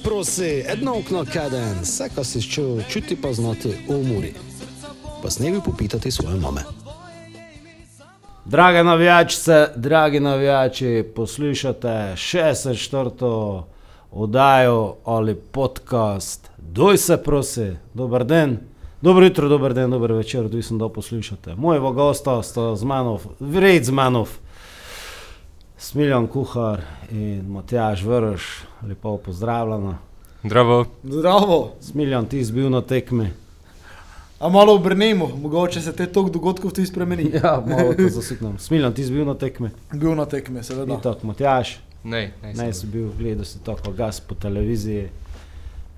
Se prosi, edno okno kaden, vse, kar si čutil, čuti pa znati v muri. Pa snevi popitati svoje mame. Drage navijačice, dragi navijači, poslušate 64. oddajo ali podcast. Doj se prosi, dober dan, dobro jutro, dober dan, dober večer, odvisno da poslušate. Mojega gosta sta z mano, vred z mano, Smiljan Kuhar in Matjaž Vrš, lepo pozdravljena. Zdravo. Zdravo, Smiljan, ti si bil na tekmi. a malo obrnemo, mogoče se te tok dogodkov tudi spremeni. Ja, malo te zasiknem. Smiljan, ti si bil na tekmi. Bil na tekme, seveda. Itak, Matjaž. Ne, ne, Ne, si bil, gledal si tako gas po televiziji.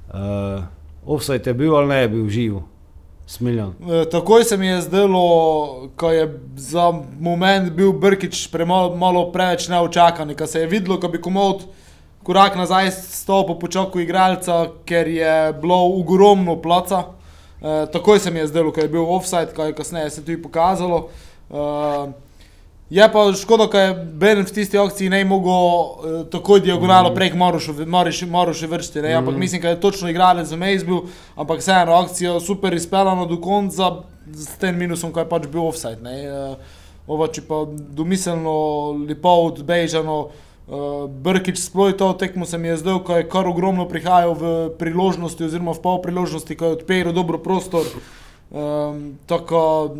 Uh, Offside je bil ali ne je bil živ, smiljan. E, takoj se mi je zdelo, ko je za moment bil Brkič premalo, malo preveč neočakan, ko se je videlo, ko bi komod korak nazaj stopil po čoku igralca, ker je bilo ogromno placa. E, takoj se mi je zdelo, ko je bil offside, ko je kasneje se tudi pokazalo. E, Je pa škoda, da je Ben v tisti akciji ne mogel eh, takoj diagonalno Mhm. prek Maruše vršiti, ne? ampak mislim, da je točno igralec za Mejs bil, ampak vseeno akcija super izpeljana do konca s tem minusom, ko je pač bil offside. Ne? Eh, Ova, če pa domiselno, lepo odbežano, uh, Brkič sploh to tekmo se mi je zdel, ko je kar ogromno prihajal v priložnosti oziroma v pol priložnosti, ko je odpiral dobro prostor. Um, tako,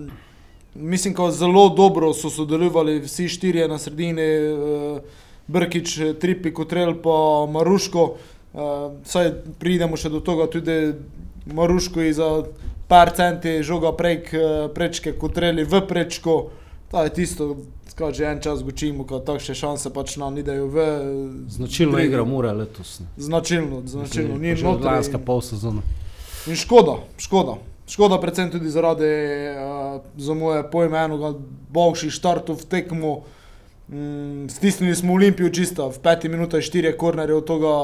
mislim, da zelo dobro so sodelovali vsi štirje na sredini, uh, Brkič, Tripi, Kotrel pa Maruško. Uh, saj pridemo še do tega, tudi Maruško je za par centi žoga prek uh, prečke, Kotreli v prečko. To je tisto, kar že en čas gočimo, ko takšne šanse pač nam nidejo v. Značilna Tri- igra mora letos. ne. Značilno, značilno. Ni in- pol sezona. In škoda, škoda. Škoda predvsem tudi zaradi, uh, za moje pojme, enega boljših štartov v tekmo. Mm, stisnili smo Olimpijo čisto, v peti minuti je štirje kornerje, od tega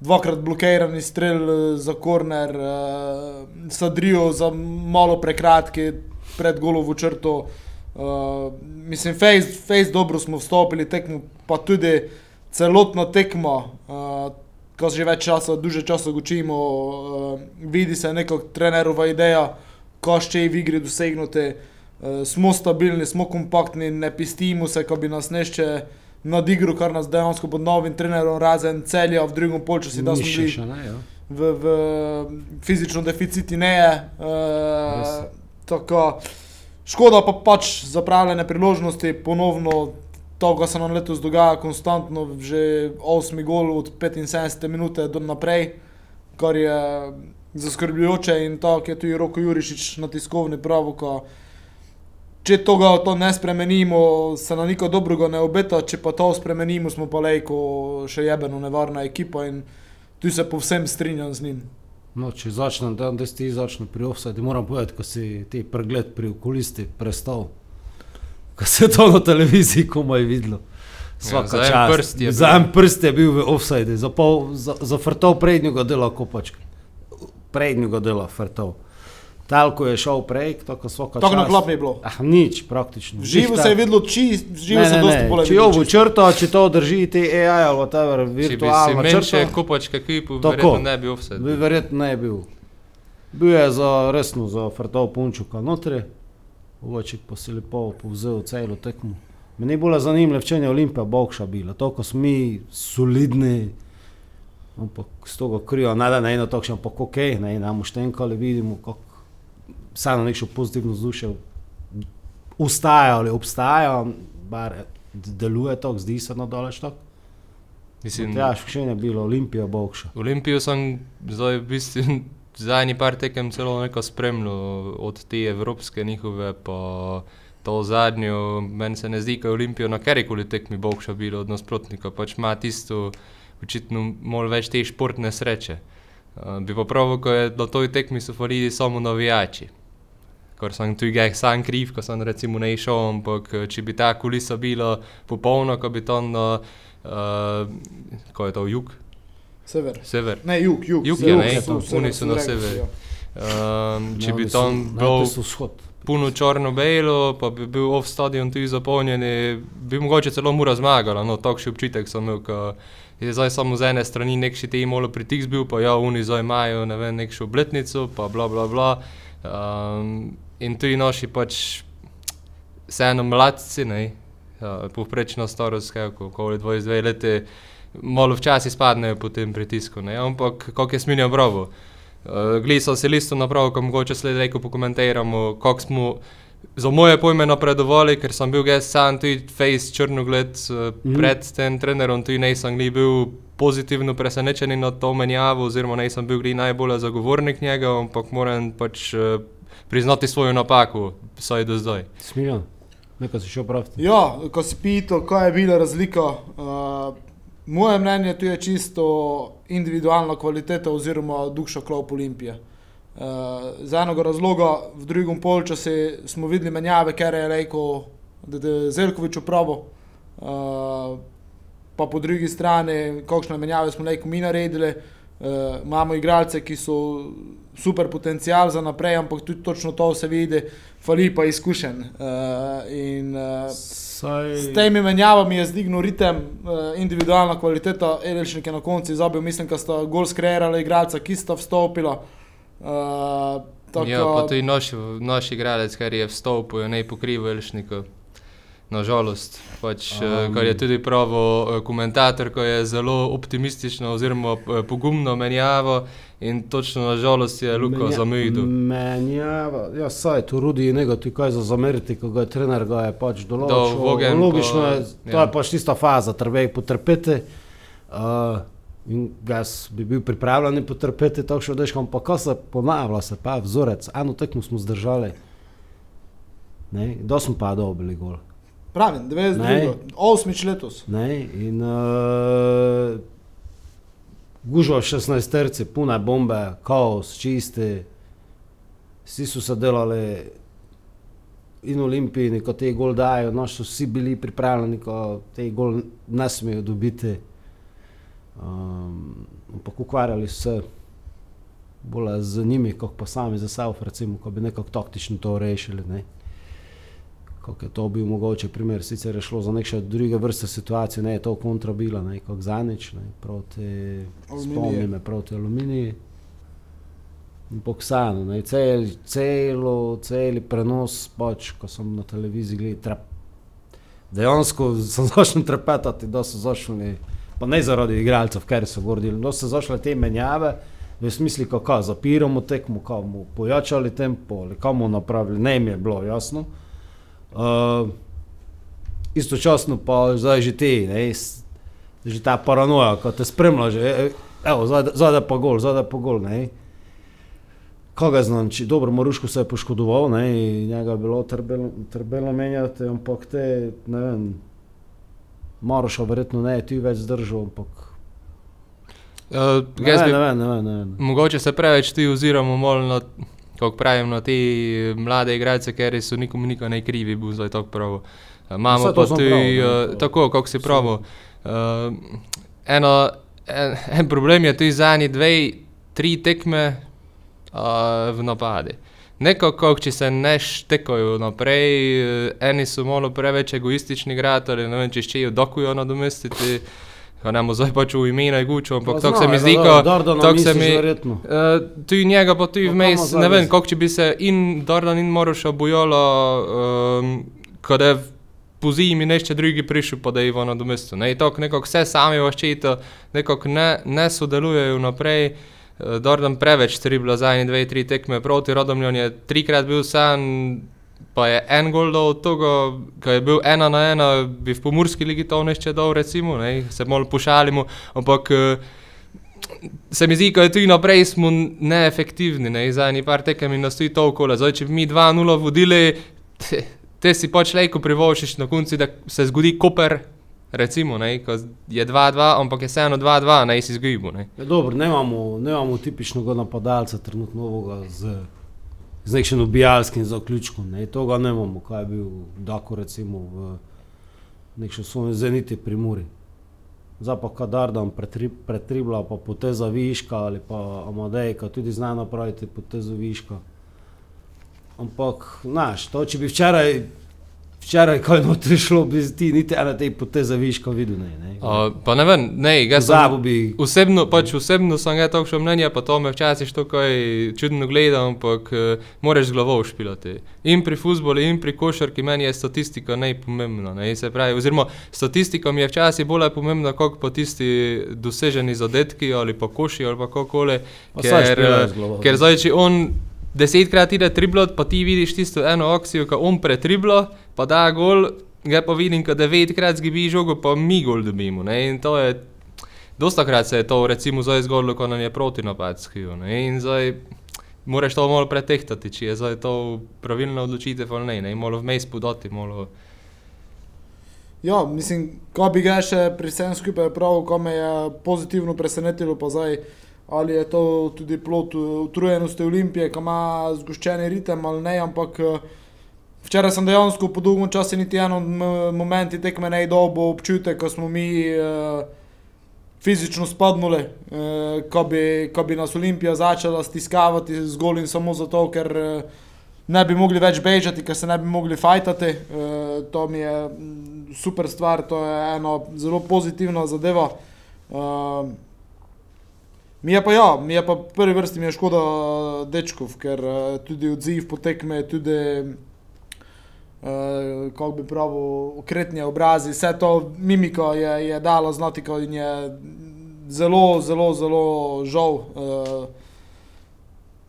dvakrat blokirani strel eh, za korner, uh, Sadrijo za malo prekratke pred golovo črto. Uh, mislim, face, face dobro smo vstopili, tekmo pa tudi celotna tekma, uh, ko že več časa, duže časa učimo, uh, vidi se neka trenerova ideja, ko še je v igri dosegnuti. Uh, smo stabilni, smo kompaktni, ne pistimo se, ko bi nas nešče nadigro, kar nas dejansko pod novim trenerom, razen celja v drugem polčasu, da smo bili še ne, ja. v, v fizično deficiti ne je. Uh, tako, škoda pa pač zapravljene priložnosti, ponovno to, kar se nam letos dogaja, konstantno, že 8 gol od 75 minute do naprej, kar je zaskrbljujoče in tako je tudi Roko Jurišič na tiskovni pravu. Če tega to ne spremenimo, se na neko dobrega ne obeta, če pa to spremenimo, smo pa lejko še jebeno nevarna ekipa in tu se povsem strinjam z njim. No, če začnem, da, si ti začne pri offside, moram povedati, ko si ti pregled pri okulisti prestal. Ko se je to na televiziji komaj videlo. Svaka za en prst je za bil. en prst je bil v offside, za, pol, za, za frtov prednjega dela kopačka. Prednjega dela frtov. Talko je šel prej, tako svaka Tako na klop ni bilo. Ah, nič praktično. V živo se je videlo, či, v živo se ne, dosti bolje Če jo bo črto, če to drži te AI ali whatever, Če bi si virtualno črto, kopačke kipu, verjetno ne bi offset. bi verjetno ne bil. Bil je za resno, za frtov punčuka notri, Voček pa si lepo povzel celo tekmo. Meni je bolj zanimivo, če je Olimpija bokša bila, to, ko smo mi solidni, ampak s toga krijo, ne da ne eno takšno, ampak ok, ne nam štenkali vidimo, kako vseeno nekšno pozitivno vzdušje ustaja ali obstaja, bar deluje to, zdi se na daleč tako. Mislim, Ja, še ne bilo, Olimpija bokša. Olimpijo sem zdaj v bistvu zadnji par tekem celo neko spremljal, od te evropske njihove pa to zadnjo. Meni se ne zdi, da je Olimpijo na karkoli tekmi bokša bilo od nasprotnika, pač ima tisto očitno malo več te športne sreče. Uh, bi pa prav, ko je na toj tekmi so falili samo navijači. Kar sem tudi jih sam kriv, ko sem recimo ne išel, ampak eh, če bi ta kulisa bila popolna, ko bi to na, uh, ko je to jug, Sever. sever. Ne, jug, jug. Jug sever, je, ne, oni sever, so na severu. ja. Um, če bi tam bil, puno črno-belo, pa bi bil off stadion tudi zapolnjen, bi mogoče celo mura zmagala. No, takšen občutek sem imel, ko je zdaj samo z ene strani nek še te imolo pritisk bil, pa ja, oni zdaj imajo ne vem, nekšo obletnico, pa bla bla bla. Um, in tudi naši pač vseeno mladci, ne, uh, povprečno starost, kako okoli 22 let, malo včasih spadnejo pod tem pritiskom, ne, ampak kako je sminjal bravo. Uh, Gli so se listo napravili, ko mogoče sledi, ko pokomentiramo, kako smo za moje pojme napredovali, ker sem bil jaz sam tudi face črnogled uh, mm. pred tem trenerom, tudi nisem bil pozitivno presenečen na to menjavo, oziroma nisem bil najbolj zagovornik njega, ampak moram pač uh, priznati svojo napako, vsaj do zdaj. Smiljam, nekaj si še opraviti. Ja, ko si pital, kaj je bila razlika. Uh, moje mnenje tu je čisto individualna kvaliteta oziroma duša klop Olimpije. Uh, z enega razloga v drugem polčasu smo videli menjave, ker je rekel, da je Zelkovič upravo. Uh, pa po drugi strani, kakšne menjave smo rekel, mi naredili. Uh, imamo igralce, ki so super potencial za naprej, ampak tudi točno to se vidi, fali pa izkušen. Uh, in, uh, Saj... S temi menjavami je zdignil ritem, uh, individualna kvaliteta, Edelšnik je na koncu izobil, mislim, da sta gol skreirali igralca, ki sta vstopila. Uh, tako... Ja, pa tudi naš, naš igralec, kar je vstopil, ne pokriva Edelšnika. Nažalost, pač, um. kar je tudi pravo komentator, ko je zelo optimistično oziroma pogumno menjavo. In točno na žalost je Luka Menja, zamejil. Menjava, ja, saj tu rudi nekaj, kaj za zameriti, ko ga je trener ga je pač določil. Do, logično je, to ja. je pač tista faza, treba je potrpeti. Uh, in jaz bi bil pripravljen potrpeti, tako še vdeš, ampak ko se ponavlja, se pa vzorec, eno tekmo smo zdržali, da smo pa dobili gol. Pravim, 98 letos. Ne, in, uh, gužva 16 terci, pune bombe, kaos, čisti. Vsi so se delali in olimpijci, ko te gol dajo, no so vsi bili pripravljeni, ko te gol ne smejo dobiti. Um, ampak ukvarjali se bolj z njimi, kot pa sami za sebe, recimo, ko bi nekako taktično to rešili. Ne kako je to bil mogoče primer, sicer je šlo za neke druge vrste situacije, ne je to kontrabila, ne kot zanič, ne proti spomnime, proti aluminiji. In poksano, ne cel, celo, celi prenos, pač, ko sem na televiziji gledal, trep. Dejansko sem začel trepetati, da so zašli, pa ne zaradi igralcev, ker so gordili, da so zašle te menjave. V smislu, kako zapiramo tekmo, kako bomo pojačali tempo, kako bomo napravili, ne jim je bilo jasno. Uh, istočasno pa zdaj že ti, ne, že ta paranoja, ko te spremlja, že, e, evo, zdaj pa gol, zdaj pa gol, ne. Koga znam, či dobro, Moruško se je poškodoval, ne, njega je bilo trbelo menjati, ampak te, ne vem, Maroša verjetno ne, ti več zdržal, ampak Uh, ne, ne, ne, ne, ne, ne. Mogoče se preveč ti oziramo na kako pravim, no, te mlade igralce, ker so nikomu nikoli ne krivi, bo zdaj tako prav. Imamo pa tudi uh, tako, kako si pravi. Uh, eno, en, en problem je tudi zadnji dve, tri tekme uh, v napadi. Nekako, če se ne štekajo naprej, eni so malo preveč egoistični, gradili, ne vem, če še jo dokujo nadomestiti. Ko ne bomo zdaj pač v imenu Gučo, ampak to se mi zdi, da se mi. Uh, tu in njega, pa tu in vmes, ne vem, kako če bi se in Dordan in Moroša bojala, um, ko je po zimi nešče drugi prišel, pa da je Ivana domesto. Ne, to nekako vse sami vaščito, nekako ne, ne sodelujejo naprej. Uh, Dordan preveč, tri bila zadnji dve, tri tekme proti Rodomljon je trikrat bil sam pa je en gol do tega, ki je bil ena na ena, bi v pomorski ligi to nešče dol, recimo, ne, se malo pošalimo, ampak eh, se mi zdi, da je tudi naprej smo neefektivni, ne, za eni par tekem in nas tudi to okole, zdaj če bi mi 2-0 vodili, te, te si pač lejko privošiš na konci, da se zgodi koper, recimo, ne, je 2-2, ampak je vseeno 2-2, ne, si zgibu, ne. Ja, dobro, nemamo, nemamo tipičnega napadalca trenutno novoga z z nekim ubijalskim zaključkom. Ne. To ga ne imamo, kaj je bil Dako recimo v nekem svojem zeniti pri Muri. Zdaj pa kadar dan pretribla, pa poteza viška ali pa Amadej, ki tudi zna napraviti potezo viška. Ampak, znaš, to če bi včeraj, včeraj kaj notri šlo, bi ti niti ena te poteze viško videl. Ne, ne. Uh, pa ne vem, ne, Pozabil sem, bi. osebno, pač osebno sem ga takšno mnenje, pa to me včasih to kaj čudno gleda, ampak uh, moraš z glavo špilati. In pri futbolu, in pri košarki meni je statistika najpomembna. Ne, se pravi, oziroma statistika mi je včasih bolj pomembna, kot pa tisti doseženi zadetki ali pa koši ali pa. Pa saj Ker, eh, ker zdaj, če on desetkrat ide triblot, pa ti vidiš tisto eno akcijo, ko on pretriblo, pa da gol, ga pa vidim, ko devetkrat zgibi žogo, pa mi gol dobimo. Ne? In to je, dosta krat se je to recimo zdaj zgodilo, ko nam je proti napad skijo. In zdaj moraš to malo pretehtati, če je zdaj to pravilna odločitev ali ne, ne? in malo vmes podati, malo. Ja, mislim, ko bi ga še pri vsem skupaj prav, ko me je pozitivno presenetilo, pa zdaj, ali je to tudi plot uh, utrujenosti Olimpije, ki ima zgoščeni ritem ali ne, ampak uh, včeraj sem dejansko po dolgem času niti eno m- momenti tekme ne dobo občutek, ko smo mi uh, fizično spadnuli, uh, ko, bi, ko bi nas Olimpija začela stiskavati zgolj in samo zato, ker uh, ne bi mogli več bežati, ker se ne bi mogli fajtati. Uh, to mi je mm, super stvar, to je ena zelo pozitivna zadeva. Uh, mi je pa ja, mi je pa prvi vrsti mi je škoda eh, dečkov, ker uh, tudi odziv potekme, tudi uh, kako bi pravil, okretnje obrazi, vse to mimiko je, je dalo znati, ko in je zelo, zelo, zelo žal. Uh,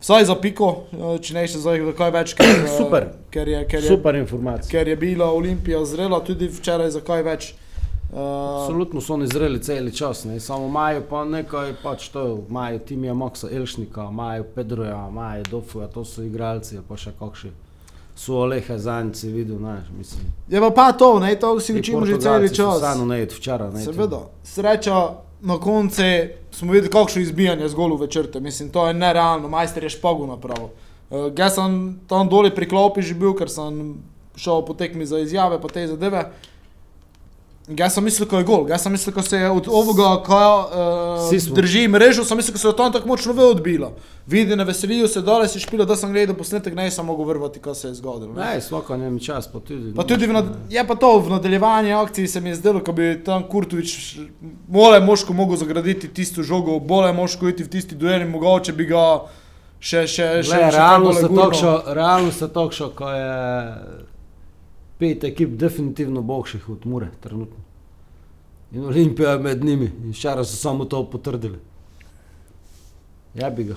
Vsaj za piko, eh, če ne še za kaj več, ker, eh, Super. ker, je, ker, je, Super informacija. ker je bila Olimpija zrela, tudi včeraj za kaj več. Uh, Absolutno so oni zreli cel čas, ne? samo imajo pa nekaj, pač to, imajo Timija Maksa Elšnika, imajo Pedroja, imajo Dofuja, to so igralci, pa še kakšni. So Olehe Zanci, videl, znaš, mislim. je pa, pa to, ne, to si učimo že cel čas. Samo ne, včeraj ne. Seveda, sreča na koncu smo videli, kakšno izbijanje z golu večerte. Mislim, to je nerealno, majster je špagu napravil. Uh, jaz sem tam dole pri klopi že bil, ker sem šel po tekmi za izjave, pa te zadeve. Jaz sem mislil, ko je gol, jaz sem mislil, ko se je od ovoga, ko uh, smo. drži mrežo, sem mislil, ko se je tam tako močno ve odbilo. Vidi, ne veselijo se, dole si špilo, da sem gledal posnetek, ne sem mogel vrvati, kaj se je zgodilo. ne. Ne, svaka njem čas, pa tudi. Pa tudi v, nad, je pa to v nadaljevanju akciji se mi je zdelo, da bi tam Kurtovič bolje moško mogel zagraditi tisto žogo, bolje moško iti v tisti duel in mogoče bi ga še, še, še, Glej, še realno kaj se bolj gurnil. tokšo, realno se tokšo, ko je pet ekip definitivno boljših od Mure trenutno. In Olimpija je med njimi in včeraj so samo to potrdili. Ja bi ga.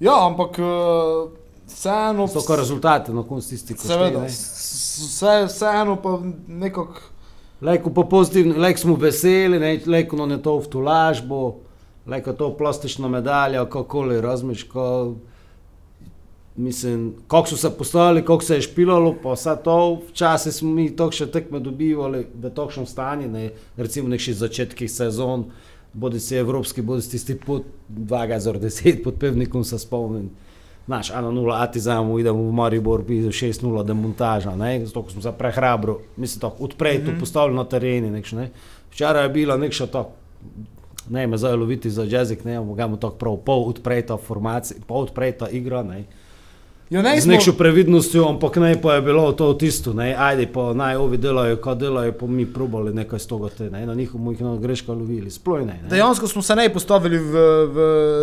Ja, ampak eh, vseeno. So ko rezultate na koncu tisti, ko Seveda, šteje, ne. s- vse, vseeno pa nekako. Lejko pa pozitivno, lejko smo veseli, ne, lejko nam je to v tolažbo, lejko je to plastična medalja, kakoli razmiš, ko, mislim, kako so se postavili, kako se je špilalo, pa vse to, včasih smo mi to še tekme dobivali v takšnem stanju, ne, recimo nekši začetkih sezon, bodi si evropski, bodi si tisti pod 2010 pod pevnikom se spomnim. Znaš, 1-0, atizamo, idemo v Maribor, pide 6-0 demontaža, ne, zato smo se prehrabro, mislim, tako odprejto mm -hmm. postavili na tereni, nekš, ne. Včeraj je bila nekša tako, ne me zdaj loviti za jezik, ne, mogamo tako prav pol odprejta formacija, pol odprejta igra, ne. Ja, Z smo, nekšo previdnostjo, ampak ne pa je bilo to tisto, ne, ajde pa naj ovi delajo, kaj delajo, pa mi probali nekaj z toga te, ne, na njihovo jih na greška lovili, sploh ne. ne. dejansko smo se ne postavili v, v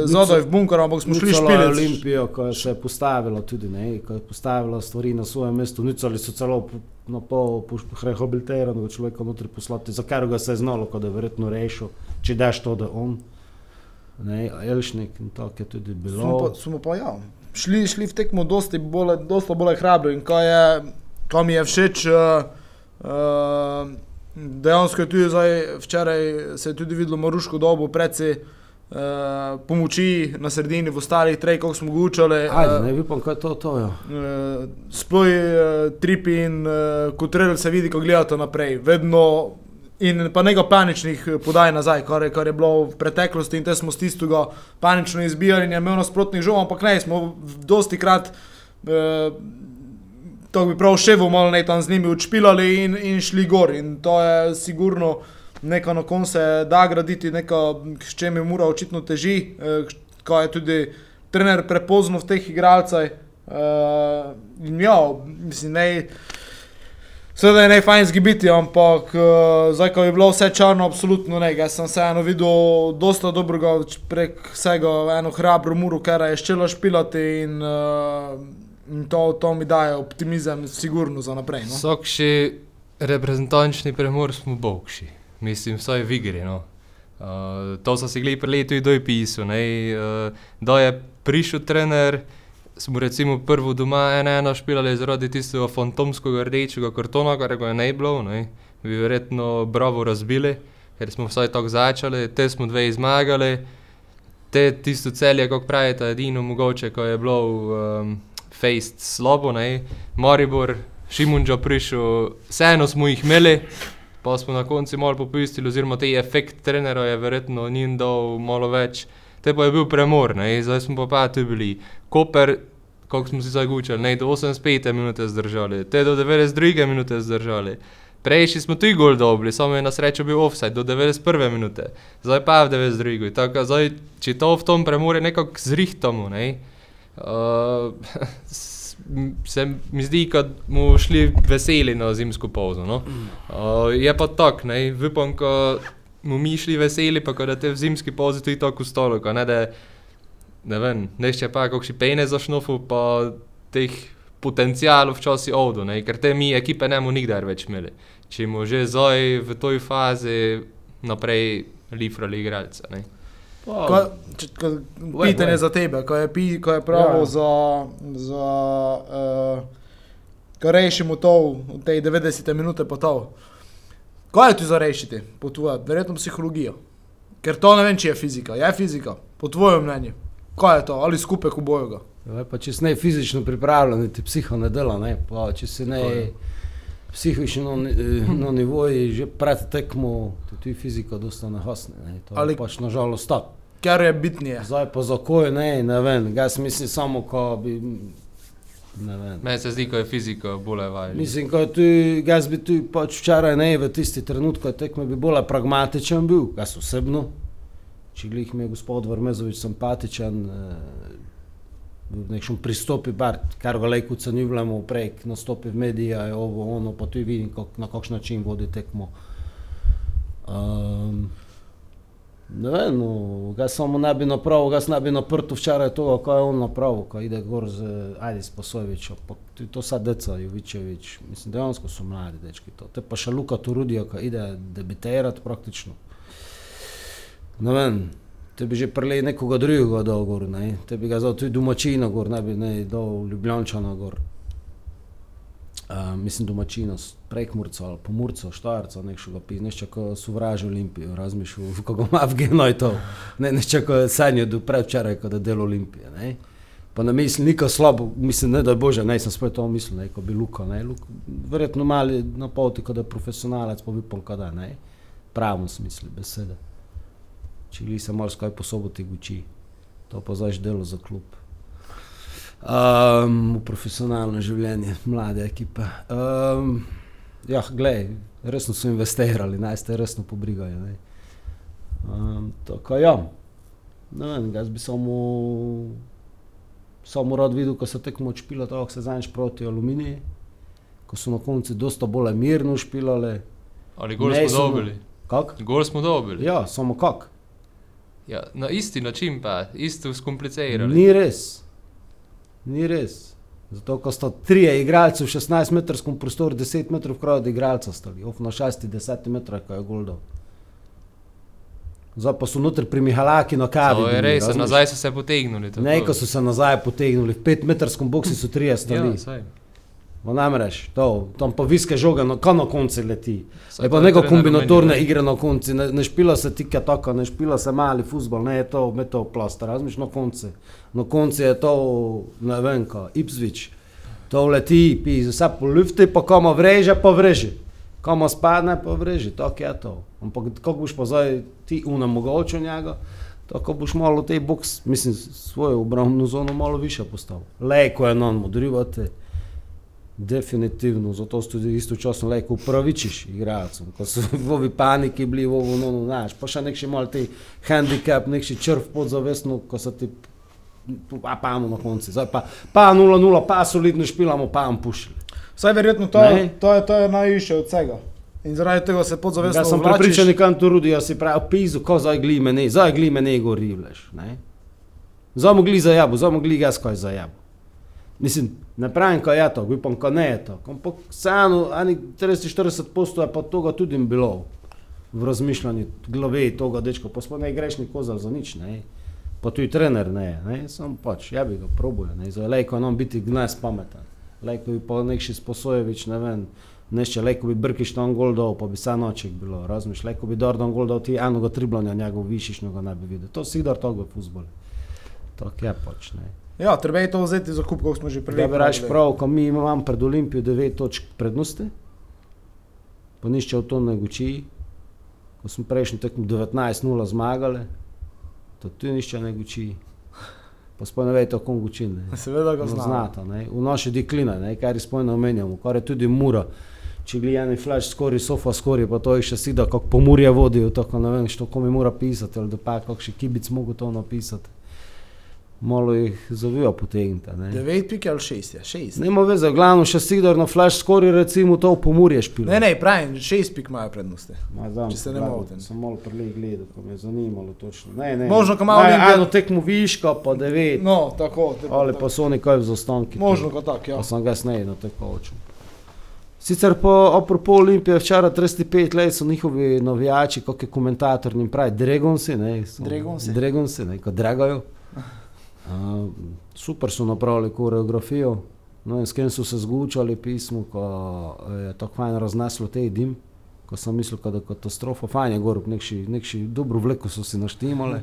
zadaj v bunker, ampak smo šli špilec. Olimpijo, ko je se postavila tudi, ne, ko je postavila stvari na svoje mesto, nucali so celo na pol po- rehabilitiranega človeka notri poslati, za kar ga se je znalo, ko da je verjetno rešil, če daš to, da on, ne, Elšnik in tako je tudi bilo. Smo pa, smo pa ja, šli, šli v tekmo dosti bolj, dosta bolj hrabro in ko, je, ko mi je všeč, uh, uh, dejansko je tudi zdaj, včeraj se je tudi videlo Maruško dobo, predvsej uh, pomoči na sredini v ostalih treh, kako smo ga učili. Ajde, ne vem, kaj to, to je. Uh, Sploh uh, tripi in uh, kotrel se vidi, ko gledate naprej. Vedno in pa nekaj paničnih eh, podaj nazaj, kar je, kar je bilo v preteklosti in te smo s tistega panično izbijali in je imel nasprotnih žog, ampak ne, smo v- dosti krat, uh, to bi prav še malo ne tam z njimi odšpilali in, in šli gor in to je sigurno nekaj na koncu se da graditi, nekaj, s čem je mura očitno teži, eh, ko je tudi trener prepoznal v teh igralcih. Uh, in ja, mislim, ne. Seveda je najfajn zgibiti, ampak uh, zdaj, ko je bilo vse črno, absolutno ne. Jaz sem vseeno videl dosta dobrega prek vsega, eno hrabro muro, kar je ščelo špilati in, uh, in to, to mi daje optimizem, sigurno za naprej. No? Vsak še reprezentančni premor smo bogši, mislim, vsaj v igri. No. Uh, to so si gledali pri letu in doj pisal. Uh, da je prišel trener, smo recimo prvo doma ena ena špilali zaradi tistega fantomskega rdečega kartona, kar ga je ne bilo, ne. bi verjetno bravo razbili, ker smo vsaj tako začeli, te smo dve zmagali, te tisto celje, kako pravite, edino mogoče, ko je bilo um, fejst slabo, ne. Maribor, Šimunča prišel, vseeno smo jih imeli, pa smo na koncu malo popustili, oziroma te efekt trenera je verjetno njim dal malo več. Te pa je bil premor, ne, zdaj smo pa pa tu bili. Koper, kako smo si zagučali, ne, do 85 minute zdržali, te do 92 minute zdržali. Prejši smo tudi gol dobili, samo je na srečo bil offside do 91 minute, zdaj pa v 92. Tako, zdaj, če to v tom premore nekako zrihtamo, ne, uh, se mi zdi, da bomo šli veseli na zimsko pauzo. No? Uh, je pa tako, ne, upam, da bomo mi šli veseli, pa da te v zimski pauzi tudi tako stolo, ne da ne vem, nešče pa kakšni pejne za šnofu, pa teh potencijalov včasih ovdo, ne, ker te mi ekipe ne bomo nikdar več imeli. Če bomo že zdaj v toj fazi naprej lifrali igralce. Ne. Ko, če, ko, pitanje za tebe, ko je, pi, ko je pravo ja. za, za uh, ko rešimo to v tej 90 minute pa to. Kaj je tu za rešiti, po tvojem, verjetno psihologijo? Ker to ne vem, če je fizika. Je fizika, po tvojem mnenju. Kaj je to, ali skupek boju? Ja, pa, če si ne fizično pripravljen, ti psiho ne dela, ne? pa če si ne psihično na nivoju, že pred tekmo, tudi fizika dosta nahasne. Ne? To ali pač nažalost tako. Ker je bitnije. Zdaj pa za koje ne, ne vem, jaz mislim samo, ko bi. Meni se zdi, da je fizika bolj važna. Mislim, da bi tu pač včeraj ne, v tisti trenutek, ko tekme bi bolj pragmatičen bil, jaz osebno. Če glih mi je gospod Vrmezovič simpatičen, v nekšnem pristopi, bar, kar ga lajko cenjujemo, prek nastopi v medije, ovo, ono, pa tudi vidim, kak, na kakšen način vodi tekmo. Um, ne vem, no, ga samo ne bi napravil, ga ne bi naprto včeraj to, kaj je on napravil, ko ide gor z pa tudi to sad deca, Jovičevič, mislim, dejansko so mladi dečki to. Te pa še Luka Turudijo, ko ide debiterati praktično. Ne vem, te bi že prelej nekoga drugega dol gor, ne? te bi ga zdal tudi domačina gor, ne bi ne dol Ljubljančana gor. Uh, mislim domačina, prekmurca ali pomurca, štarca, nekšega pisa, nešče, ko sovraži Olimpijo, razmišljal, kako ima v genoj to, ne, nešče, ko je sanjal do predvčeraj, ko je del Olimpije, ne. Pa ne mislim, nika slabo, mislim, ne da je Bože, ne, sem spet to mislil, ne, ko bi Luka, ne, Luka, verjetno mali na poti, ko da je profesionalec, pa bi pol kada, ne, pravno smisli besede če li se malo skaj po soboti guči, to pa zaš delo za klub. Um, v profesionalno življenje, mlade ekipe. Um, ja, glej, resno so investirali, naj ste resno pobrigajo. Um, tako ja, ne vem, jaz bi samo, samo rad videl, ko se tekmo odšpila, tako se zanjš proti aluminiji, ko so na koncu dosta bolj mirno špilali. Ali gol smo dobili? Kak? Gol smo dobili. Ja, samo kak. Ja, na isti način pa, isto skomplicirano. Ni res. Ni res. Zato, ko sta tri igralci v 16-metrskem prostoru, 10 metrov kraj od igralca stali, of na 6-10 metrov, ko je goldo. Zdaj pa so notri pri Mihalaki na kavi. Je res, nazaj so se potegnili. Ne, ko so se nazaj potegnili, v 5-metrskem boksi so tri stali. Ja, No, namreč, to, tam pa viske žoga, no, kam na konci leti. Je pa neko kombinatorne igre na konci, ne, ne špila se tike tako, ne špila se mali futbol, ne je to, me to plasta, razmiš na konci. Na konci je to, ne vem, ko, Ipswich. To leti, pi, vse po lufti, pa koma vreže, pa vreže. Koma spadne, pa vreže, tako je to. Ampak kako boš pa zdaj ti unemogočil njega, tako boš malo tej boks, mislim, svojo obrambno zono malo više postavil. Lejko je non modrivati. Definitivno, zato si tudi istočasno lahko upravičiš igralcem, ko so v ovi paniki bili, v ovi no, no, naš, pa še nekši mal ti handicap, nekši črv podzavestno, ko so ti a pa imamo na koncu, zdaj pa, pa 0-0, pa solidno špilamo, pa vam pušili. Vsaj verjetno to, Ne. to, je, to je najviše od vsega. In zaradi tega se podzavestno Jaz sem prepričan, kam to rudi, jaz si pravi, pizu, ko zdaj glime ne, zdaj glime ne gori, vleš, ne. Zdaj mogli za jabo, zdaj mogli gas kaj za jabo. Mislim, ne pravim, kaj je to, upam, kaj ne je to. Ampak vseeno, ani 30-40 posto je pa toga tudi bilo v razmišljanju glave toga dečka, pa smo ne greš nikozal za nič, ne. Pa tudi trener ne, ne, sam pač, ja bi ga probuje, ne, zdaj lejko nam biti gnes pametan. Lejko bi pa nekši Sposojevič, ne vem, Nešče, lejko bi Brkiš tam gol dal, pa bi sa noček bilo, razumeš, lejko bi Dordan gol dal, ti enoga triblanja njegov višišnjega ne bi videl. To si dar tog v fuzbolu. Tako je pač, ne. Ja, treba je to vzeti za kup, kot smo že Da prej bi raš prav, ko mi imamo pred Olimpijo 9 točk prednosti, pa nišče v to ne guči, ko smo prejšnji tekmo 19-0 zmagali, to tudi nišče ne guči. Pa sploh ne veste, kako guči. Ne. Seveda ga No, znamo. znata, ne. v naše dekline, ne, kar izpolnjeno omenjamo, kar je tudi mura. Če gledani flash skori, sofa skori, pa to je še sida, kako pomurje vodijo, tako ne vem, što komi mora pisati, ali da pa kakšen kibic mogo to napisati. Malo jih zavijo potegnite. ne. 9 pik ali 6 je, 6. Nema veze, glavno še sidor na flash skori, recimo to v pomurje špilo. Ne, ne, pravim, 6 pik imajo prednosti. Ma, znam, če se ne motim. Sem malo prelej gledal, pa me je zanimalo točno. Ne, ne. Možno, ko Naj Olimpija- Eno tekmo viška, pa devet. No, tako. te- Ali pa so oni kaj v zastanki. Možno kot tak, ja. Pa sem ga snej na tako očem. Sicer pa apropo Olimpije včeraj 35 let so njihovi navijači, kot je komentator njim pravi, Dragonsi, ne, so, Dragonsi. Dragonsi, ne, kot dragajo. Uh, super so napravili koreografijo, no in s kim so se zgučali pismo, ko je tako fajn razneslo te dim, ko sem mislil, da je katastrofa, fajn je gor, nekši, nekši dobro vleko so si naštimali,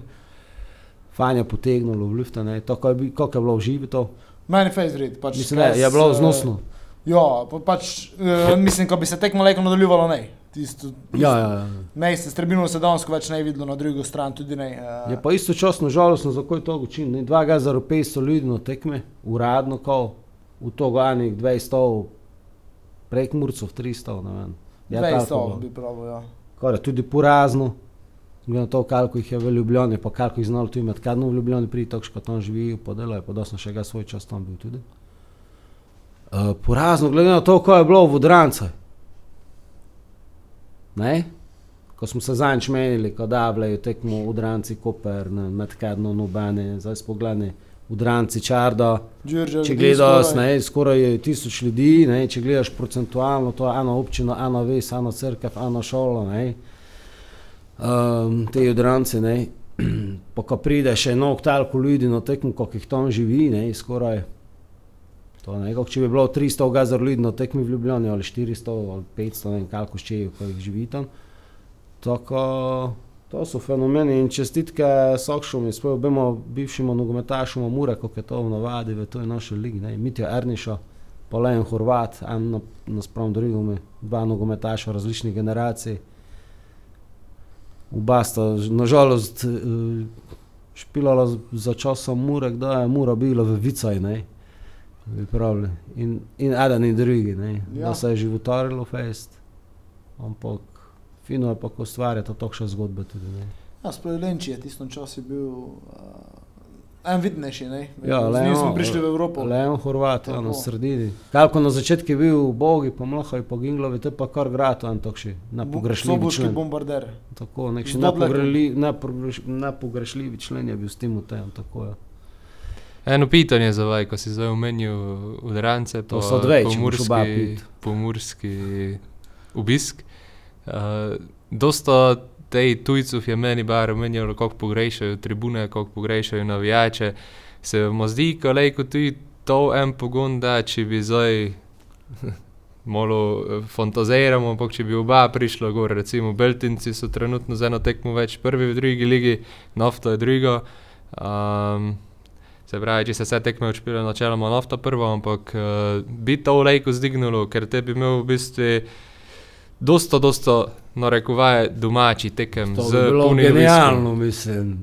fajn je potegnilo v lifta, ne, tako je, bi- kako je bilo uživito, Meni face vred. Pač, mislim, ne, je bilo znosno. Ja, pa pač, uh, mislim, ko bi se tekmo lejko nadaljevalo, ne. Tisto, Ja, ja, ja. Mejste, strebino se danes več ne videlo, na drugo stran tudi ne. Uh, Je pa istočasno žalostno, za kaj to učin. ne. Dva ga za ropej solidno tekme, uradno, ko v to ganih 200, prek Murcov 300, ne vem. Ja, 200 tako bi pravil, ja. Kar je tudi porazno, glede na to, koliko jih je v Ljubljani, pa koliko jih znalo tu imeti, kadno v Ljubljani priti, tako kot tam živijo, pa delajo, pa da sem še ga svoj čas tam bil tudi. Uh, porazno, glede na to, ko je bilo v Odrancah. Ne? Ko smo se zanj menili, ko da vlejo tekmo Udranci, Koper, ne, med kadno nobene, zdaj spogledaj Udranci, Čarda. Đurđev, Če ljudi gledaš, skoraj- ne, skoraj je tisoč ljudi, ne, če gledaš procentualno, to je ena občina, ena ves, ena crkva, ena šola. Ne, um, te odrance, ne, pa ko pride še eno toliko ljudi na tekmo, koliko jih tam živi, ne, skoraj. To, ne, kako če bi bilo 300 gazar ljudi na tekmi v Ljubljani, ali 400, ali 500, ne vem, koliko še je, ko jih živi tam. Tako, to so fenomeni in čestitke Sokšom in svojim obema bivšima nogometašoma Mure, kot je to v navadi v toj naši ligi. Ne. Mitja Erniša, pa Leon Horvat, en na- nasprotno drugome, dva nogometaša različnih generacij. Oba sta nažalost eh, špilala za časom Mure, da je Mura bila v Vicaj, ne. Bi pravili. In, in eden in drugi, ne. Ja. Da se je životarilo fest, ampak fino je pa, ko ustvarjata takšne zgodbe tudi. Ne. Ja, sploh Lenči je tistem času bil uh, en vidnejši, ne. Ja, Z njim smo prišli v Evropo. Leon Horvat, ja, na Tako. sredini. Kalko na začetku je bil Bogi, pa Mlahaj, pa Ginglovi, to je pa kar grad, en takšni nepogrešljivi Soboški člen. bombarder. Tako, nek Z še Dodlekom. nepogreli- nepogreš- nepogrešljivi člen je bil s tem v tem, tako je. Eno pitanje za vaj, ko si zdaj omenil udrance, To so dve, pit. pomurski obisk. Uh, dosta tej tujcev je meni bar omenjalo, kako pogrešajo tribune, kako pogrešajo navijače. Se vam zdi, kolejko tudi to en pogon, da če bi zdaj malo eh, fantaziramo, ampak če bi oba prišla gor, recimo Beltinci so trenutno z eno tekmo več prvi v drugi ligi, nafta je druga. Um, Se pravi, če se vse tekme odšpile, načeloma nafta prva, ampak uh, bi to lejko zdignilo, ker te bi imel v bistvu dosta, dosta, narekovaje, domači tekem To z bi bilo genialno, mislim.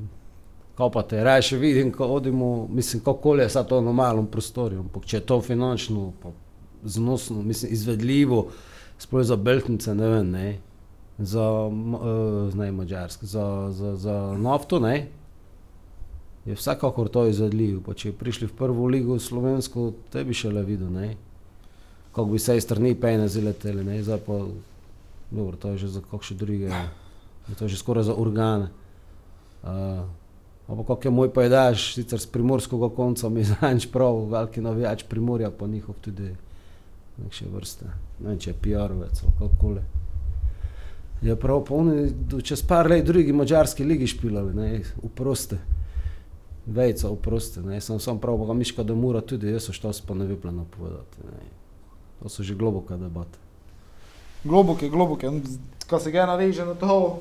Ko pa te raje vidim, ko odimo, mislim, kako je to na malem prostoru. Ampak če je to finančno, znosno, mislim, izvedljivo, sploh za Beltnice, ne vem, ne, za, uh, ne, Mačarske, za, za, za nafto, ne. Je vsekakor to izvedljivo. Pa če bi prišli v prvo ligo slovensko, te bi še le videl, ne. Kako bi se iz strani pejne zileteli, ne, zdaj pa, dobro, to je že za kakšne druge, je to že skoraj za organe. Uh, ampak kako je moj pojedaš, sicer z primorskega konca mi zanč prav, veliki navijač primorja, pa njihov tudi nekše vrste, ne vem, če je PR-ovec ali kakorkoli. Je prav polni, čez par let drugi mađarski ligi špilali, ne, uproste. Vejca, uproste, ne, sem sam prav, pa miška da mora tudi, jaz so što pa ne bi plano povedati, ne. To so že globoka debata. Globoke, globoke, ko se ga naveže na to,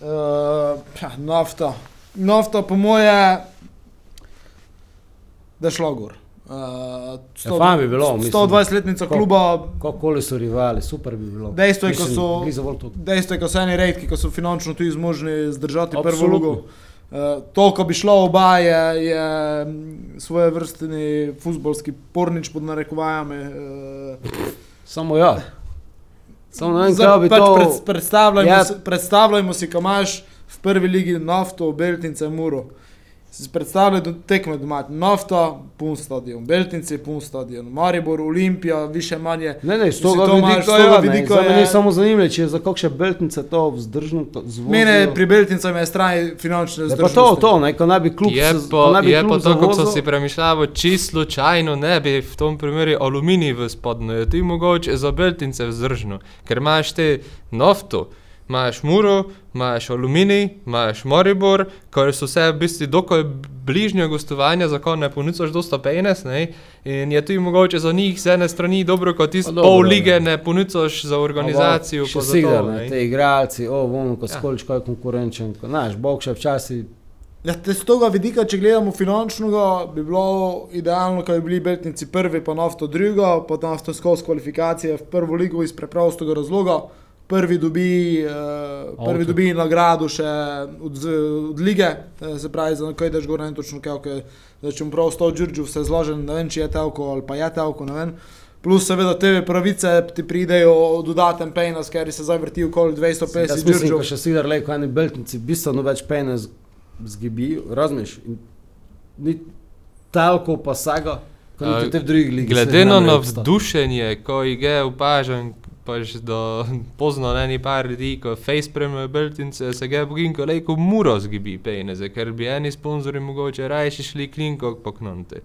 uh, nafta. Nafta, po moje, da je šlo gor. Uh, Ja, fajn bi bilo, mislim. 120-letnica Ko- kluba, Kakoli so rivali, super bi bilo. Dejstvo je, ko so- dejstvo je, ko so eni redki, ko so finančno tudi zmožni zdržati prvo Absolutno. Uh, to, ko bi šlo oba, je, je mm, svoje vrstni futbolski pornič pod narekovajami. Uh, Samo ja. Samo ne vem, kaj bi pač to... pred, predstavljajmo, Ja. si, predstavljajmo si, ko imaš v prvi ligi nafto, Beltince, Muro. Si predstavljaj do tekme doma. Nafta, pun stadion, Beltinci, pun stadion, Maribor, Olimpija, više manje. Ne, ne, to imaš- vidika, s ja, vidika za mene je- je samo zanimivo, če je za kakšne beltnice to vzdržno to zvozijo. Mene pri Beltincah je strani finančne Je pa zdržnosti. to, to, ne, ko naj bi klub Je se- naj bi je klub pa to, kot so si premišljali, čisto slučajno ne bi v tom primeru aluminij v spodnjo, je ti mogoče za beltince vzdržno, ker imaš te nafto, imaš muro, imaš aluminij, imaš moribor, ker so vse v bistvu dokaj bližnje gostovanja, za ko ne ponucaš dosta penes, ne, in je tudi mogoče za njih z ene strani dobro, kot ti Pa dobro, pol lige ja. ne ponucaš za organizacijo, Še pa sigurno, ne, ne. te igralci, o, bomo, ko Ja. skolič, ko je konkurenčen, ko, znaš, Bog še včasih, Ja, te z tega vidika, če gledamo finančnega, bi bilo idealno, da bi bili Beltinci prvi, pa nafto druga, pa nafto skozi kvalifikacije v prvo ligo iz preprostega razloga. Prvi dobi, uh, prvi Avto. dobi nagrado še od, z- od lige, eh, se pravi, za kaj daš gor, ne točno kaj, da če mu prav sto Đurđev se zložen, ne vem, če je telko ali pa je telko, ne vem. Plus seveda TV pravice ti pridejo dodaten penis, ker se zdaj vrti okoli 250 jaz mislim, ko Đurđev. še sidar le, ko eni beltnici bistveno več pene z- zgibijo, razumeš, in ni talko pa saga, ko A, niti te v drugih ligah. Glede na navdušenje, ko jih je opažen, pač do pozno ne ni par ljudi, ko face premajo beltince, se ga bogin, ko lejko muro zgibi peneze, ker bi eni sponzorji mogoče rajši šli klinko poknonte.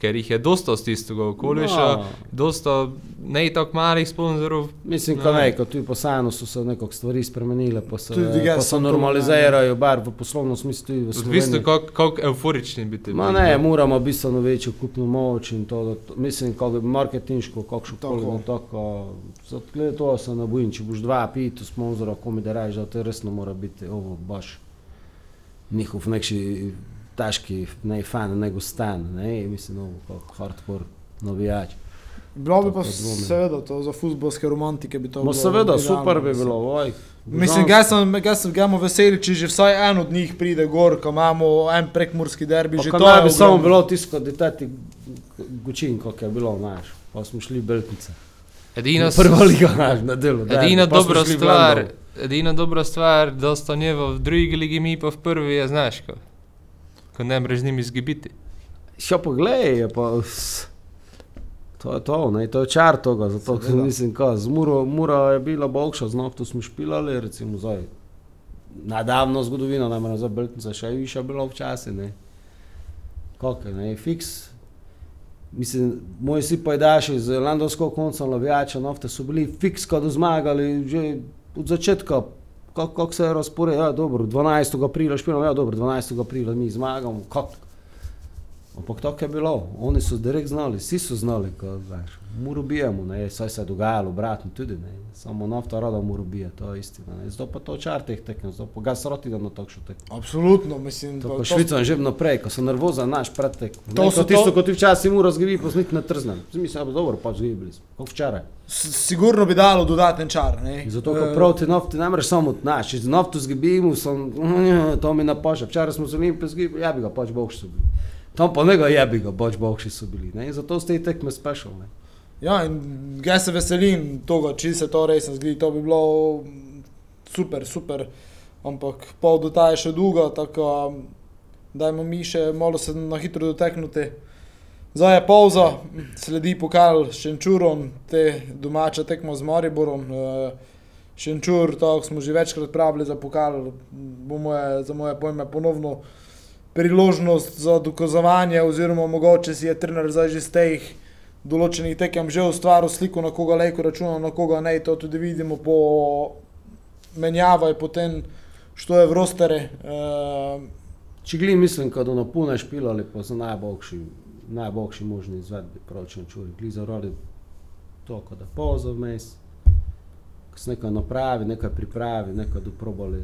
Ker jih je dosta z tistega okoliša, No. dosta ne tako malih sponzorov. Mislim, Ne da vem. ne, ko tudi posajano so se nekako stvari spremenile, pa se, Tudi jaz pa sem se to normalizirajo, bar v poslovnem smislu tudi v Sloveniji. kako kak euforični bi ti Ma ne, no. moramo bistveno večjo kupno moč in to, da to mislim, kako marketinško, kakšno koli, Tako. da tako. Zato glede to se ne bojim, če boš dva piti sponzora, komi da rajš, da to resno mora biti ovo baš njihov nekši težki, ne fan, nego stan, ne, mislim, ovo kako hardcore navijač. Bilo bi pa To seveda to za futbolske romantike bi to No bilo. seveda, idealno, super bi bilo, oj. Mislim, ga ga veseli, če že vsaj en od njih pride gor, ko imamo en prekmurski derbi, že Pa to naj je bi samo bilo tisto, da tati gučin, kako je bilo, znaš. Pa smo šli beltnice. Edina, liga, znaš, na delu. edina smo dobra stvar, edina dobra stvar, da sta njeva v drugi ligi, mi pa v prvi je, znaš, ko, ko ne mreš z njimi zgibiti. Še poglej, je pa. To je to, ne, to je čar toga, zato ker Seveda. mislim, ka, z Muro, Mura je bila bokša, z nafto smo špilali, recimo zdaj. Nadavno zgodovino, namreč za Beltnica še je više bilo včasih, ne. Kako, ne, fiks. Mislim, moji si pajdaši z Landovskog konca navijača nafte so bili fiks, kad zmagali že od začetka, kako kak se je razpored, ja dobro, 12. aprila špilamo, ja dobro, 12. aprila mi zmagamo, kako. Ampak tako je bilo, oni so direkt znali, vsi so znali, ko znaš, muro bijemo, ne, saj se je dogajalo obratno tudi, ne, samo nafta rada muro bije, to je istina, ne, zato pa to čar teh tekem, zato pa ga sroti da na takšno tekmo. Absolutno, mislim, To pa pa švicam že naprej, ko sem nervoza, naš pretek. To To so tisto, to- ko ti včasih muro zgibi, pa snit ne trznem. Mislim, da dobro, pa zgibili smo, kot včeraj. s- sigurno bi dalo dodaten čar. Ne? Zato, ko Eh, proti nafti ne moreš samo naš, če nafto zgibimo, sem, to mi napaša. Včeraj smo z Olimpijo zgibili, ja bi ga pač bohši so bili. Tam pa ne ga je bi ga, pač bohši so bili. Ne? In zato ste i tekme special. Ne? Ja, in jaz se veselim tega, če se to res zgodi, to bi bilo super, super. Ampak pol do ta je še dolga, tako dajmo mi še malo se na hitro doteknuti. Zdaj je pauza, sledi pokal s Šenčurom, te domača tekma z Mariborom. Eh, Šenčur, tako smo že večkrat pravili za pokal, bo moje, za moje pojme ponovno priložnost za dokazovanje, oziroma mogoče si je trener zdaj že z teh določenih tekem že ustvaril sliko, na koga lejko računa, na koga ne, to tudi vidimo po menjavaj, potem što je v rostere. Uh, Če gli mislim, da ono pune špilali, pa za najboljši, najboljši možni izvedbi, pročen čuri, gli za rodi to, da pozo vmes, ko se nekaj napravi, nekaj pripravi, nekaj doprobali,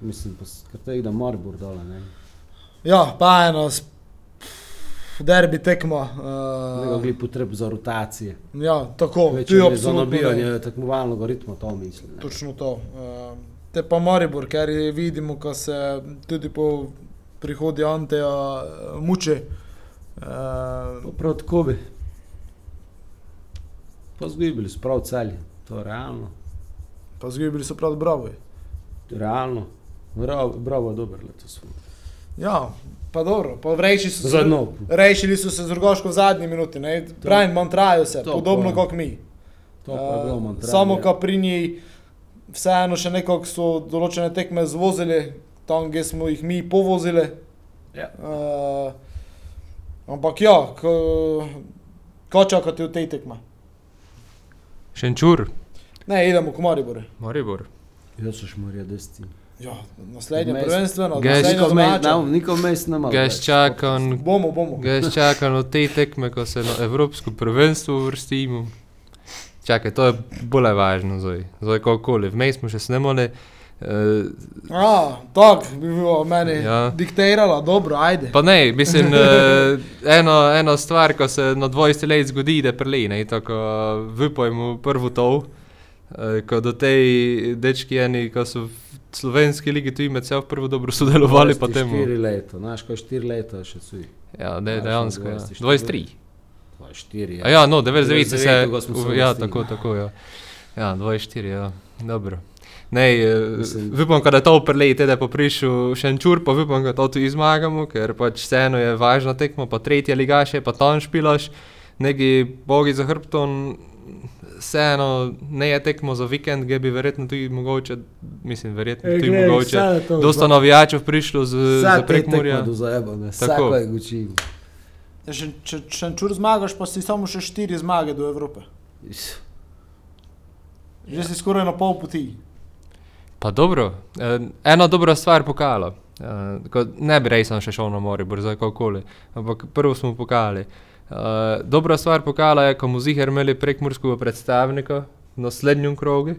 mislim, s- ker to ide Maribor dole, ne. Ja, pa eno, derbi. Nekaj Uh, gli potreb za rotacije. ja, tako, Več tu je za nabijanje tekmovalnega ritma, to mislim. Ne. Točno to. Uh, te pa Maribor, ker vidimo, ko se tudi po prihodju Anteja uh, muče. Uh, Prav tako bi. Pa zgibili so prav celje, to je realno. pa zgibili so prav bravo. Realno. Bravo, bravo je dober letos. Ja, pa dobro, pa rešili so se. Rešili so se z Rogoško v zadnji minuti, ne? Pravim, mantrajo se, To podobno kot mi. To pa je bilo Uh, manj. samo ko pri njej, vseeno še nekako so določene tekme zvozili, tam, kjer smo jih mi povozili. Ja. Uh, ampak ja, ko, ko čakate v tej tekmi? Šenčur, Ne, idemo k Mariboru. Maribor. Jaz so šmorja desti. Ja, naslednje prvenstveno, mes malo. Ga več. čakam, Bomo, bomo. ga čakam od te tekme, ko se na Evropsko prvenstvo uvrstimo. Čakaj, to je bolj važno zdaj. Zdaj, kakokoli, vmes smo še snemali. Uh, A, tako bi bilo meni Ja. diktirala, dobro, ajde. Pa ne, mislim, uh, eno, eno stvar, ko se na 20 let zgodi, da preli, ne, tako vypojmo prvo to, uh, ko do tej dečki eni, ko so v slovenski ligi tu med seboj prvo dobro sodelovali, pa temu. Štiri leta, znaš, ko je štiri leta še cuj. Ja, ne, Ja, dejansko, ja. 24, 23. To je štiri. A ja, no, 99 se, 99 ko smo se v- ja, tako, tako, ja. Ja, 24, ja, dobro. Ne, Mislim- Mislim... vipam, da je to prelej, da je prišel Šenčur, pa vipam, da to tudi zmagamo, ker pač vseeno je važna tekma, pa tretje ligaše, pa tam špilaš, neki bogi za hrbtom, vseeno ne je tekmo za vikend, gdje bi verjetno tudi mogoče, mislim, verjetno tudi mogoče, dosta navijačev prišlo z, za prekmorja. Do zajebane, Tako. je guči. Ja, Če, če, če čur zmagaš, pa si samo še štiri zmage do Evrope. Že si skoraj na pol poti. Pa dobro, eh, ena dobra stvar pokala. Ko ne bi res še šel na more, brzo kakokoli, ampak prvo smo pokali. Eh, dobra stvar pokala je, ko smo ziger imeli prekmurskega predstavnika v naslednjem krogu,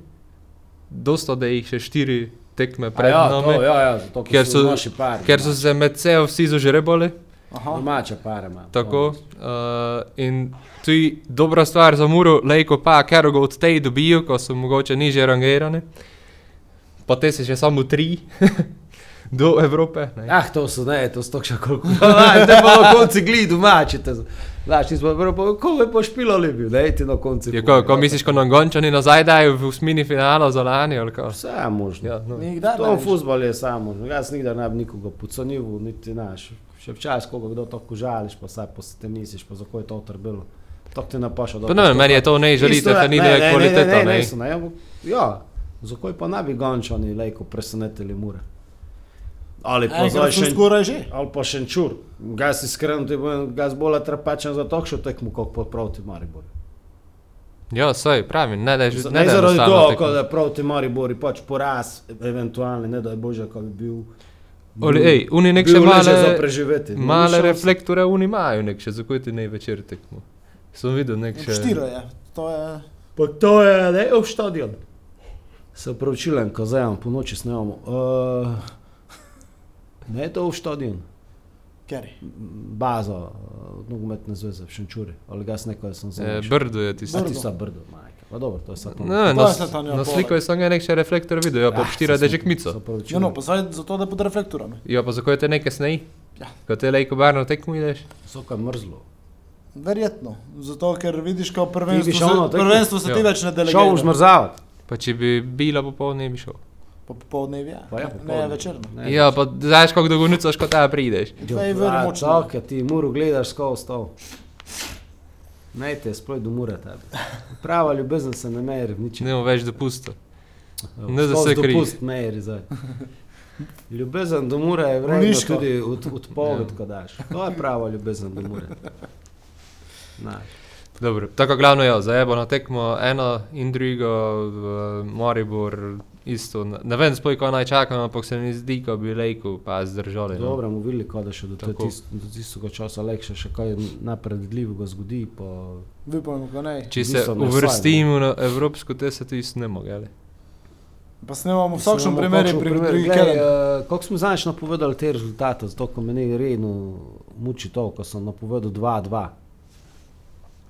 dosta da jih še štiri tekme pred ja, nami, to, ja, ja, zato, ker, so, so- pari. ker so se med seboj vsi zažrebali. Aha. Domače pare ima. Tako. Uh, in tudi dobra stvar za Muro, lejko pa, ker ga od tej dobijo, ko so mogoče niže rangirani. Pa te se še samo tri do Evrope. Ne. Ah, to so, ne, to so še koliko. Aj, te pa na konci gledi domači. Znaš, ti smo prvo, ko je pošpilali bil, ne, ti na konci. Je, ko, ko misliš, ko nam gončani nazaj dajo v osmini finala za lani ali kaj? Vse je možno. Ja, no. Nikdar To v futbalu je samo možno. Jaz nikdar ne bi nikoga pocenival, niti naš. Še včasih, koga kdo tako žališ, pa saj pa se te misliš, pa zakaj je to trbilo. To ti ne paša Pa ne, meni je to ne želite, je- ne, ne, kvaliteta. Ne, ne, ne. ne, ne, ne, ne, ja, zakaj pa ne bi gančani lejko presenetili mure? Ali pa zdaj so še skoraj že. Ali pa še čur. Gaz iskreno ti povem, gaz bolj trpečen za takšno tekmo, kot pa proti Mariboru. Ja, saj pravim, ne da je že Ne, ne zaradi toho, ko da je proti Mariboru pač poraz, eventualni, ne da je bože, ko bi bil. Oli, ej, oni nek še leže za male, preživeti. Male reflektore, oni imajo nek še, zakaj ti ne večer tekmo. Sem videl nek še. Štiro je. To je. Pa to je, ne, v stadion. Se upravičujem, ko zdaj po noči snemamo. Uh, ne je to v stadion, Keri. baza uh, nogometne zveze v Šenčuri. Ali gas nekaj sem E, zdaj. brdo je tisto. A ti sa brdo, majka. Pa dobro, to je sad. Ne, To je na, ja, sliku je samo nek še reflektor videl, ja, pa Ah, štira dežek mico. Ja, no, pa zdaj zato, da pod reflektorami. Ja, pa zakaj te nekaj snej? Ja. Ko te lejko barno tekmo ideš? Vsako je mrzlo. Verjetno. Zato, ker vidiš, ko Ti prvenstvo, se, prvenstvo se ti Ja. več ne Šel delegira. zmrzavati. Pa če bi bila popoldne, ne bi šel. Pa popoldnevi je. Pa ja, Ne, popoldne. Ne, Ja, pa znaš, kako dolgo nucaš, ko ta prideš. Dve veri Ja, močno. Tako, ti muro gledaš skozi to. Naj te sploh do mure tebi. Prava ljubezen se ne meri v ničem. Ne bomo več dopusta. Ne, da skozi se krivi. Dopust meri zdaj. Ljubezen do mure je vredno Bolniško. tudi od, odpoved, ko daš. To je prava ljubezen do mure. Znaš. Dobro, tako glavno je, zdaj bo na tekmo eno in drugo, v Maribor isto. Ne- Ne vem, spoj, ko naj čakam, ampak se mi zdi, ko bi lejko pa zdržali. No. Dobro, mu videli, ko da še do, tist, do tistega časa lekše še kaj napredljivega zgodi. Pa... Vipojmo, ko ne. Če se ne uvrstimo na evropsko, te se to isto ne mogli. Pa snemamo v vsakem Samo primeru kakšen pri primer. drugih Glej, keden. eh, Kako smo zadnjič napovedali te rezultate, zato ko me ne redno muči to, ko sem napovedal 2-2.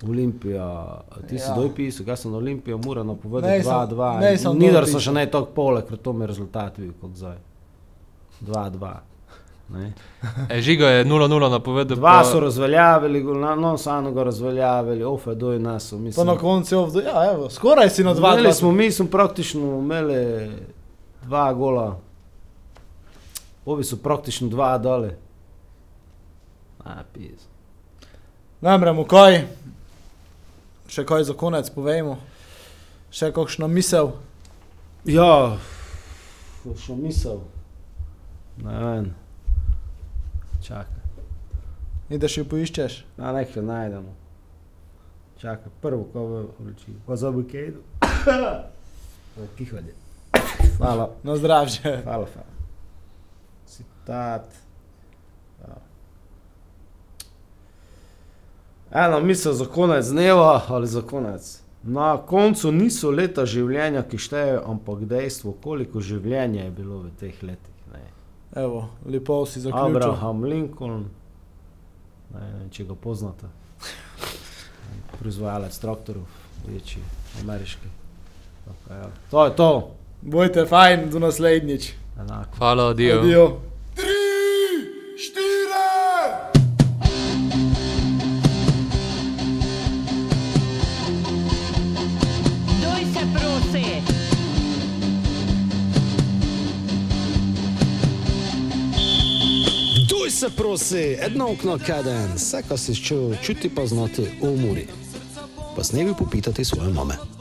Olimpija, ti si Ja. doj pisal, jaz sem na Olimpijo, mora napovedati Ne, sem- 2-2. ne, sem Nidar so še ne tako poleg, ker to mi je rezultat bil, kot zdaj. 2-2. Ne. E, Žiga je 0-0 napovedal. Dva pa- so razveljavili, non sano ga razveljavili, ofe doj nas. Pa Mislim, na koncu je ovdo, ja, evo, skoraj si na dva. Imeli dva. smo, mi smo praktično imeli dva gola, ovi so praktično dva dole. A, pis. Namremo kaj, še kaj za konec povejmo, še kakšno misel. Ja, še misel. Ne vem. Čakaj, Ideš jo poiščeš. na nekaj najdemo. Čakaj, prvo, ko v uliči, ko za bukedu. Kihanje. Hvala. Na zdravje. Hvala, hvala. Citat. Ja. Eno misel za konec dneva ali za konec. Na koncu niso leta življenja, ki štejejo, ampak dejstvo, koliko življenja je bilo v teh letih. Ne. Evo, lepo si zaključil. Abraham Lincoln, ne, ne vem, če ga poznate, proizvajalec traktorjev, večji, ameriški. Tako, ja. To je to, Bojte fajn, do naslednjič. enako. Hvala, Dio. Adijo. Prosi, edno okno kaden, vse, kar si čutil, čuti pa znati umori. Pa s nebi popitati svoje mame.